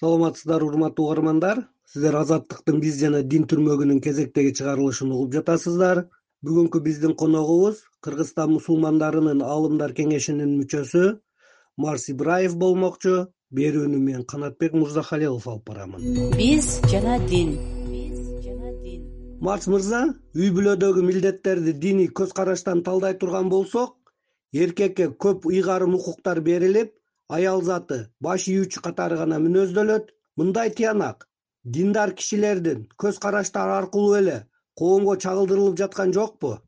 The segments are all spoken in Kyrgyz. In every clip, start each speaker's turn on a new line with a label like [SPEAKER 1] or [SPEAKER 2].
[SPEAKER 1] саламатсыздарбы урматтуу угармандар. Сиздер азаттыктын биз жана дин түрмөгүнүн кезектеги чыгарылышын угуп жатасыздар. Бүгүнкү биздин коногубуз кыргызстан мусулмандарынын аалымдар кеңешинин мүчөсү марс ибраев болмокчу. Берүүнү мен канатбек мырзахалилов алып барамын.
[SPEAKER 2] Биз жана дин.
[SPEAKER 1] Марс мырза үй бүлөдөгү милдеттерди диний көз караштан талдай турган болсок эркекке көп ыйгарым укуктар берилип аял заты баш ийүүчү катары гана мүнөздөлөт мындай тыянак. Диндар кишилердин көз караштары аркылуу эле коомго чагылдырылып жаткан жокпу?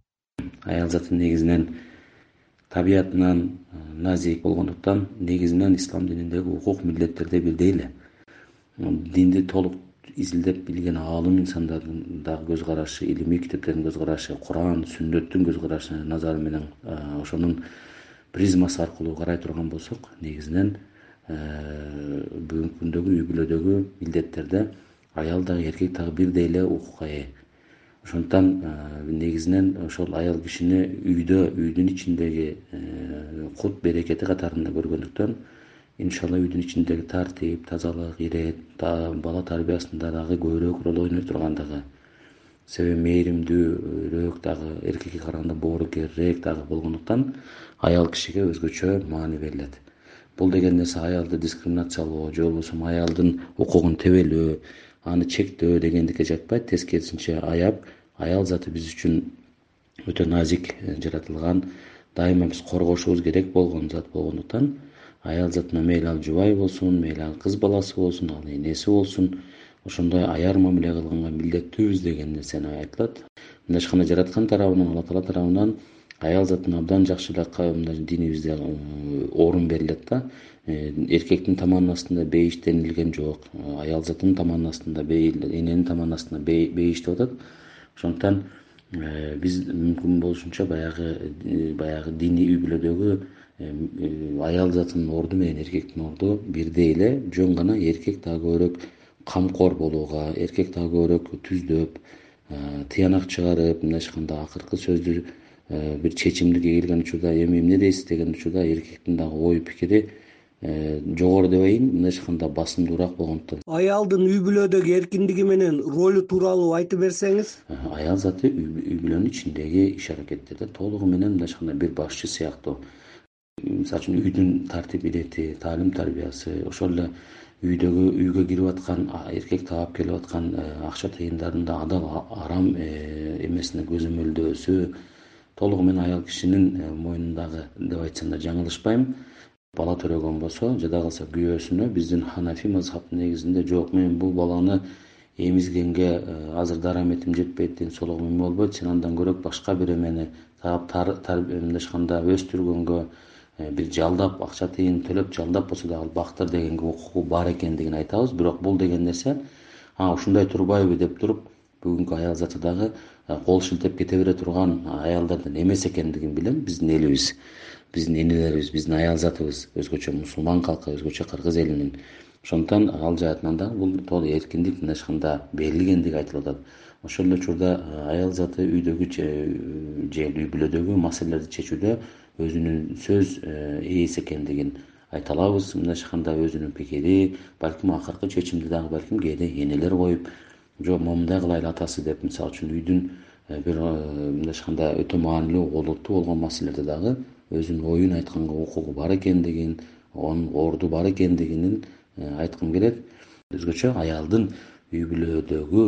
[SPEAKER 3] Аял заты негизинен табиятынан назик болгондуктан негизинен ислам дининдеги укук милдеттерде бирдей эле динди толук изилдеп билген аалым инсандардын дагы көз карашы илимий китептердин көз карашы куран сүннөттүн көз карашы назары менен ошонун призмасы аркылуу карай турган болсок негизинен э, бүгүнкү күндөгү үй бүлөдөгү милдеттерде аял дагы эркек дагы бирдей эле укукка ээ. Ошондуктан э, негизинен ошол аял кишини үйдө үйдүн ичиндеги э, кут берекети катарында көргөндүктөн иншалла үйдүн ичиндеги тартип тазалык ирет бала тарбиясында дагы көбүрөөк роль ойной турган дагы себеби мээримдүүрөөк дагы эркекке караганда боорукерирээк дагы болгондуктан аял кишиге өзгөчө маани берилет. Бул деген нерсе аялды дискриминациялоо же болбосо аялдын укугун тебелөө аны чектөө дегендикке жатпайт. Тескерисинче аяп аял заты биз үчүн өтө назик э, жаратылган дайыма биз коргошубуз керек болгон зат болгондуктан аял затына мейли ал жубай болсун мейли ал кыз баласы болсун ал энеси болсун ошондой аяр мамиле кылганга милдеттүүбүз деген нерсени айтылат мындайча айтканда жараткан тарабынан алла таала тарабынан аял затына абдан жакшы эле динибизде э, орун берилет да. Э, эркектин таманынын астында бейиш денилген жок аял затынын таманынын астында эненин таманынын астында бейиш деп атат. Ошондуктан э, биз мүмкүн болушунча баягы баягы диний үй бүлөдөгү аял затынын орду менен эркектин орду бирдей эле жөн гана эркек дагы көбүрөөк камкор болууга эркек дагы көбүрөөк түздөп тыянак чыгарып мындайча айтканда акыркы сөздү бир чечимдике келген учурда эми эмне дейсиз деген учурда эркектин дагы ой пикири жогору дебейин мындайча айтканда басымдуураак болгондуктан.
[SPEAKER 1] Аялдын үй бүлөдөгү эркиндиги менен ролу тууралуу айтып берсеңиз?
[SPEAKER 3] Аял заты үй бүлөнүн ичиндеги иш аракеттерде толугу менен мындайча айтканда бир башчы сыяктуу. Мисалы үчүн үйдүн тартип ирети таалим тарбиясы ошол эле үйдөгү үйгө кирип аткан эркек таап келип аткан э, акча тыйындардын да адал арам э, эмесине көзөмөлдөөсү толугу менен аял кишинин э, мойнундагы деп айтсам да жаңылышпайм. Бала төрөгөн болсо жада калса күйөөсүнө биздин ханафи мазхабтын негизинде жок мен бул баланы эмизгенге азыр дараметим жетпейт ден соолугум эме болбойт. Сен андан көрө башка бир эмени таап мындайча айтканда өстүргөнгө бир жалдап акча тыйын төлөп жалдап болсо дагы бактыр дегенге укугу бар экендигин айтабыз. Бирок бул деген нерсе а ушундай турбайбы? деп туруп бүгүнкү аял заты дагы э, кол шилтеп кете бере турган аялдардан эмес экендигин билем. Биздин элибиз биздин энелерибиз биздин аял затыбыз өзгөчө мусулман калкы өзгөчө кыргыз элинин. Ошондуктан ал жаатынан дагы бул эркиндик мындайча айтканда берилгендиги айтылып атат. Ошол эле учурда э, аял заты үйдөгү же үй бүлөдөгү маселелерди чечүүдө өзүнүн сөз э, ээси экендигин айта алабыз. Мындайча айтканда өзүнүн пикири балким акыркы чечимди дагы балким кээде энелер коюп жок момундай кылайлы атасы деп мисалы үчүн үйдүн э, бир э, мындайча айтканда өтө маанилүү олуттуу болгон маселелерде дагы өзүнүн оюн айтканга укугу бар экендигин анын орду бар экендигин айткым келет. Өзгөчө аялдын үй бүлөдөгү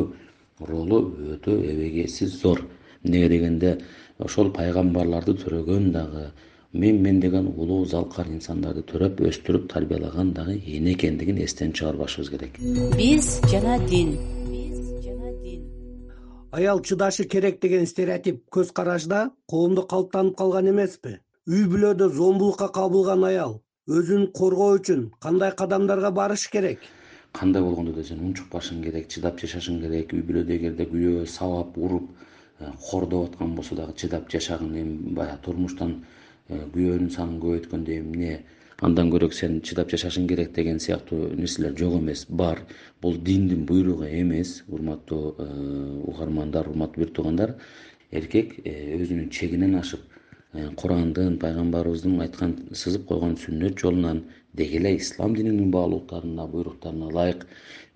[SPEAKER 3] ролу өтө эбегейсиз зор. Эмнеге дегенде ошол пайгамбарларды төрөгөн дагы мен мен деген улуу залкар инсандарды төрөп өстүрүп тарбиялаган дагы эне экендигин эстен чыгарбашыбыз керек.
[SPEAKER 2] Биз жана дин. Биз
[SPEAKER 1] жана дин. Аял чыдашы керек деген стереотип көз карашда коомдо калыптанып калган эмеспи? Үй бүлөдө зомбулукка кабылган аял өзүн коргоо үчүн кандай кадамдарга барыш керек?
[SPEAKER 3] Кандай болгондо да сен унчукпашың керек чыдап жашашың керек үй бүлөдө эгерде күйөө сабап уруп кордоп аткан болсо дагы чыдап жашагын эми баягы турмуштан э, күйөөнүн санын көбөйткөндө эмне андан көрө сен чыдап жашашың керек деген сыяктуу нерселер жок эмес. Бар бул диндин буйругу эмес урматтуу э, угармандар урматтуу бир туугандар эркек өзүнүн чегинен ашып курандын пайгамбарыбыздын айткан сызып койгон сүннөт жолунан деги эле ислам дининин баалуулуктарына буйруктарына ылайык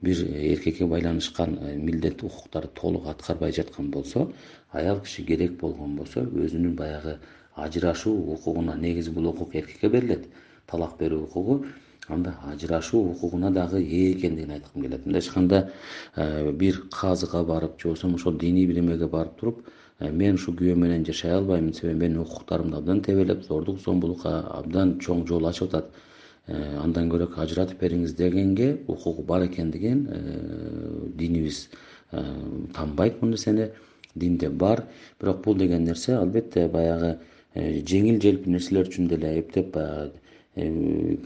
[SPEAKER 3] бир эркекке байланышкан э, милдет укуктарды толук аткарбай жаткан болсо аял киши керек болгон болсо өзүнүн баягы ажырашуу укугуна негизи бул укук эркекке берилет талак берүү укугу анда ажырашуу укугуна дагы ээ экендигин айткым келет. Мындайча айтканда э, бир казыга барып же болбосо ошол диний биримеге барып туруп э, мен ушул күйөөм менен жашай албайм себеби менин укуктарымды абдан тебелеп зордук зомбулукка абдан чоң жол ачып атат андан көрө ажыратып бериңиз дегенге укугу бар экендигин динибиз тааныбайт бул нерсени динде бар. Бирок бул деген нерсе албетте баягы жеңил желпи нерселер үчүн деле эптеп баягы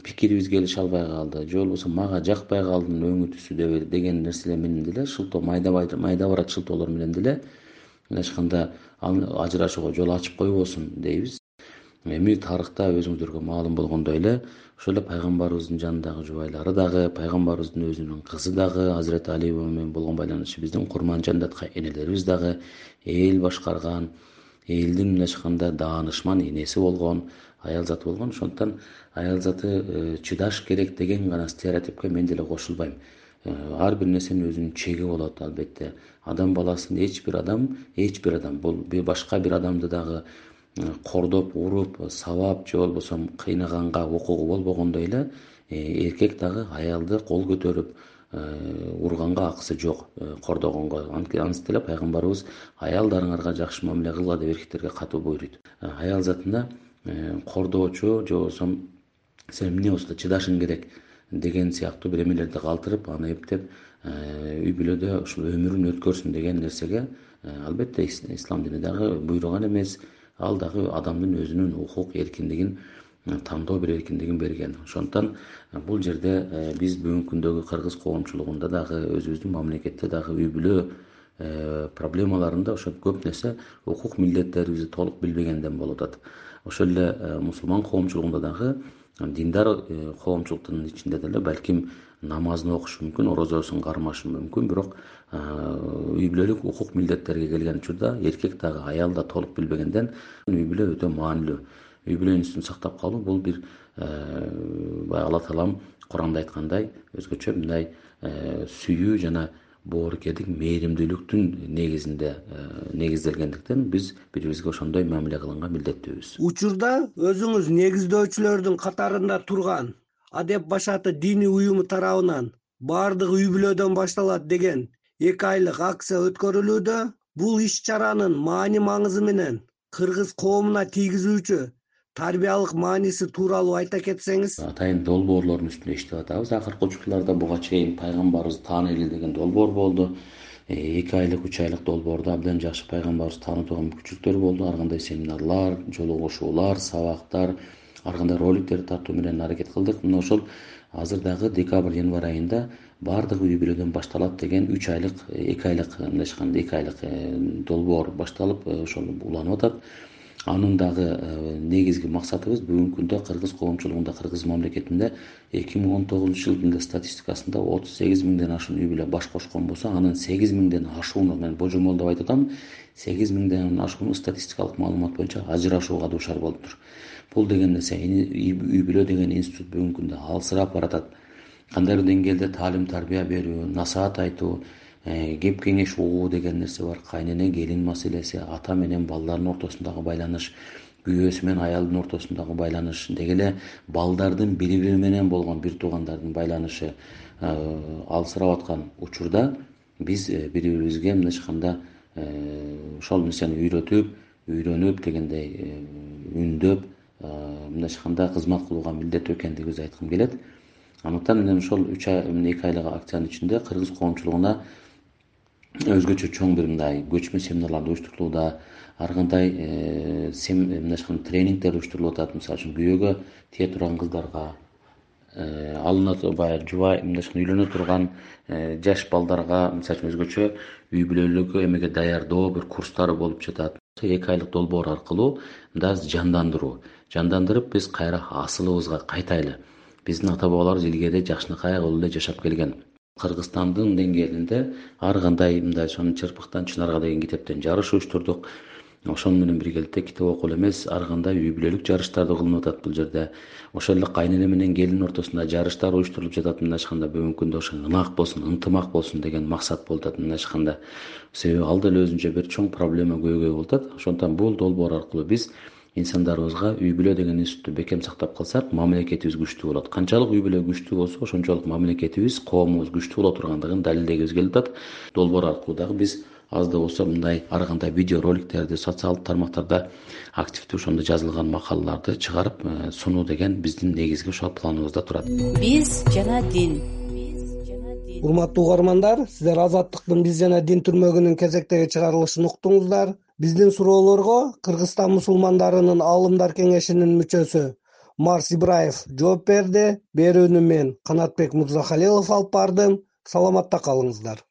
[SPEAKER 3] пикирибиз келише албай калды. Же болбосо мага жакпай калдын өңү түсү деген нерселер менен деле шылтоо майда барат шылтоолор менен деле мындайча айтканда ажырашууга жол ачып койбосун дейбиз эми тарыхта өзүңүздөргө маалым болгондой эле ошол эле пайгамбарыбыздын жанындагы жубайлары дагы пайгамбарыбыздын өзүнүн кызы дагы азирети али менен болгон байланышы биздин курман жандаткан энелерибиз дагы эл башкарган элдин мындайча айтканда даанышман энеси болгон аял заты болгон. Ошондуктан аял заты э, чыдаш керек деген гана стереотипке мен деле кошулбайм. Э, ар бир нерсенин өзүнүн чеги болот албетте. Адам баласын эч бир адам эч бир адам бул башка бир адамды дагы кордоп уруп сабап же болбосо кыйнаганга укугу болбогондой эле эркек дагы аялды кол көтөрүп урганга акысы жок кордогонго. Антип деле пайгамбарыбыз аялдарыңарга жакшы мамиле кылгыла деп эркектерге катуу буйруйт аял затында Э, кордоочу же болбосо сен эмне болсо да чыдашың керек деген сыяктуу бирдемелерди калтырып аны эптеп э, үй бүлөдө ушул өмүрүн өткөрсүн деген нерсеге э, албетте ислам дини дагы буйруган эмес ал дагы адамдын өзүнүн укук эркиндигин тандоо бир эркиндигин берген. Ошондуктан бул жерде биз бүгүнкү күндөгү кыргыз коомчулугунда дагы өзүбүздүн мамлекетте дагы үй бүлө проблемаларында ошо көп нерсе укук милдеттерибизди толук билбегенден болуп атат. Ошол эле э, мусулман коомчулугунда дагы диндар э, коомчулуктун ичинде деле балким намазын окушу мүмкүн орозосун кармашы мүмкүн. Бирок үй бүлөлүк укук милдеттерге келген учурда эркек дагы аял да толук билбегенден үй бүлө өтө маанилүү. Үй бүлө институтун сактап калуу бул бир баягы алла таалам куранда айткандай өзгөчө мындай сүйүү жана боорукердик мээримдүүлүктүн негизинде негизделгендиктен биз бири бирибизге ошондой мамиле кылганга милдеттүүбүз.
[SPEAKER 1] Учурда өзүңүз негиздөөчүлөрдүн катарында турган адеп башаты диний уюму тарабынан баардыгы үй бүлөдөн башталат деген эки айлык акция өткөрүлүүдө бул иш чаранын маани маңызы менен кыргыз коомуна тийгизүүчү тарбиялык мааниси тууралуу айта кетсеңиз
[SPEAKER 3] атайын долбоорлордун үстүндө иштеп атабыз. Акыркы учурларда буга чейин пайгамбарыбызды тааныйлы деген долбоор болду. Э, эки айлык үч айлык долбоордо абдан жакшы пайгамбарыбызды таанытууга мүмкүнчүлүктөр болду. Ар кандай семинарлар жолугушуулар сабактар ар кандай роликтерди тартуу менен аракет кылдык. Мына ошол азыр дагы декабрь январь айында баардыгы үй бүлөдөн башталат деген үч айлык эки айлык мындайча айтканда эки айлык э, долбоор башталып э, ошол уланып атат анын дагы э, негизги максатыбыз бүгүнкү күндө кыргыз коомчулугунда кыргыз мамлекетинде эки миң он тогузунчу жылдын статистикасында отуз сегиз миңден ашуун үй бүлө баш кошкон болсо анын сегиз миңден ашууну мен божомолдоп айтып атам сегиз миңден ашууну статистикалык маалымат боюнча ажырашууга дуушар болуптур бул деген нерсе үй бүлө деген институт бүгүнкү күндө алсырап баратат. Кандайдыр деңгээлде таалим тарбия берүү насаат айтуу кеп кеңеш угуу деген нерсе бар. Кайнене келин маселеси ата менен балдардын ортосундагы байланыш күйөөсү менен аялдын ортосундагы байланыш. Деги эле балдардын бири бири менен болгон бир туугандардын байланышы э, алсырап аткан учурда биз э, бири бирибизге мындайча айтканда ошол нерсени үйрөтүп үйрөнүп дегендей үндөп мындайча айтканда кызмат кылууга милдеттүү экендигибизди айткым келет. Андыктан мен ошол үч ай эки айлык акциянын ичинде кыргыз коомчулугуна өзгөчө чоң бир мындай көчмө семинарлар уюштурулууда ар кандай э, мындайча айтканда тренингдер уюштурулуп атат мисалы үчүн күйөөгө тие турган кыздарга э, алына баягы жубай мындайча айтканда үйлөнө турган э, жаш балдарга мисалы үчүн өзгөчө үй бүлөлүк эмеге даярдоо бир курстары болуп жатат. Эки айлык долбоор аркылуу мындай жандандыруу. Жандандырып биз кайра асылыбызга кайтайлы. Биздин ата бабаларыбыз илгери жакшынакай кылып эле жашап келген кыргызстандын деңгээлинде ар кандай мындай чырпыктан чынарга деген китептен жарыш уюштурдук ошону менен биргеликте китеп окуу эле эмес ар кандай үй бүлөлүк жарыштарды кылынып атат бул жерде. Ошол эле кайнене менен келин ортосунда жарыштар уюштурулуп жатат мындайча айтканда бүгүнкү күндө ошо ынак болсун ынтымак болсун деген максат болуп атат мындайча айтканда себеби ал деле өзүнчө бир чоң проблема көйгөй болуп атат. Ошондуктан бул долбоор аркылуу биз инсандарыбызга үй бүлө деген институтту бекем сактап калсак мамлекетибиз күчтүү болот. Канчалык үй бүлө күчтүү болсо ошончолук мамлекетибиз коомубуз күчтүү боло тургандыгын далилдегибиз келип атат. Долбоор аркылуу дагы биз аз да болсо мындай ар кандай видео роликтерди социалдык тармактарда активдүү ошондой жазылган макалаларды чыгарып э, сунуу деген биздин негизги ошол планыбызда турат.
[SPEAKER 2] Биз жана дин биз жана дин.
[SPEAKER 1] Урматтуу угармандар сиздер азаттыктын биз жана дин түрмөгүнүн кезектеги чыгарылышын уктуңуздар биздин суроолорго кыргызстан мусулмандарынын аалымдар кеңешинин мүчөсү марс ибраев жооп берди. Берүүнү мен канатбек мырзахалилов алып бардым. Саламатта калыңыздар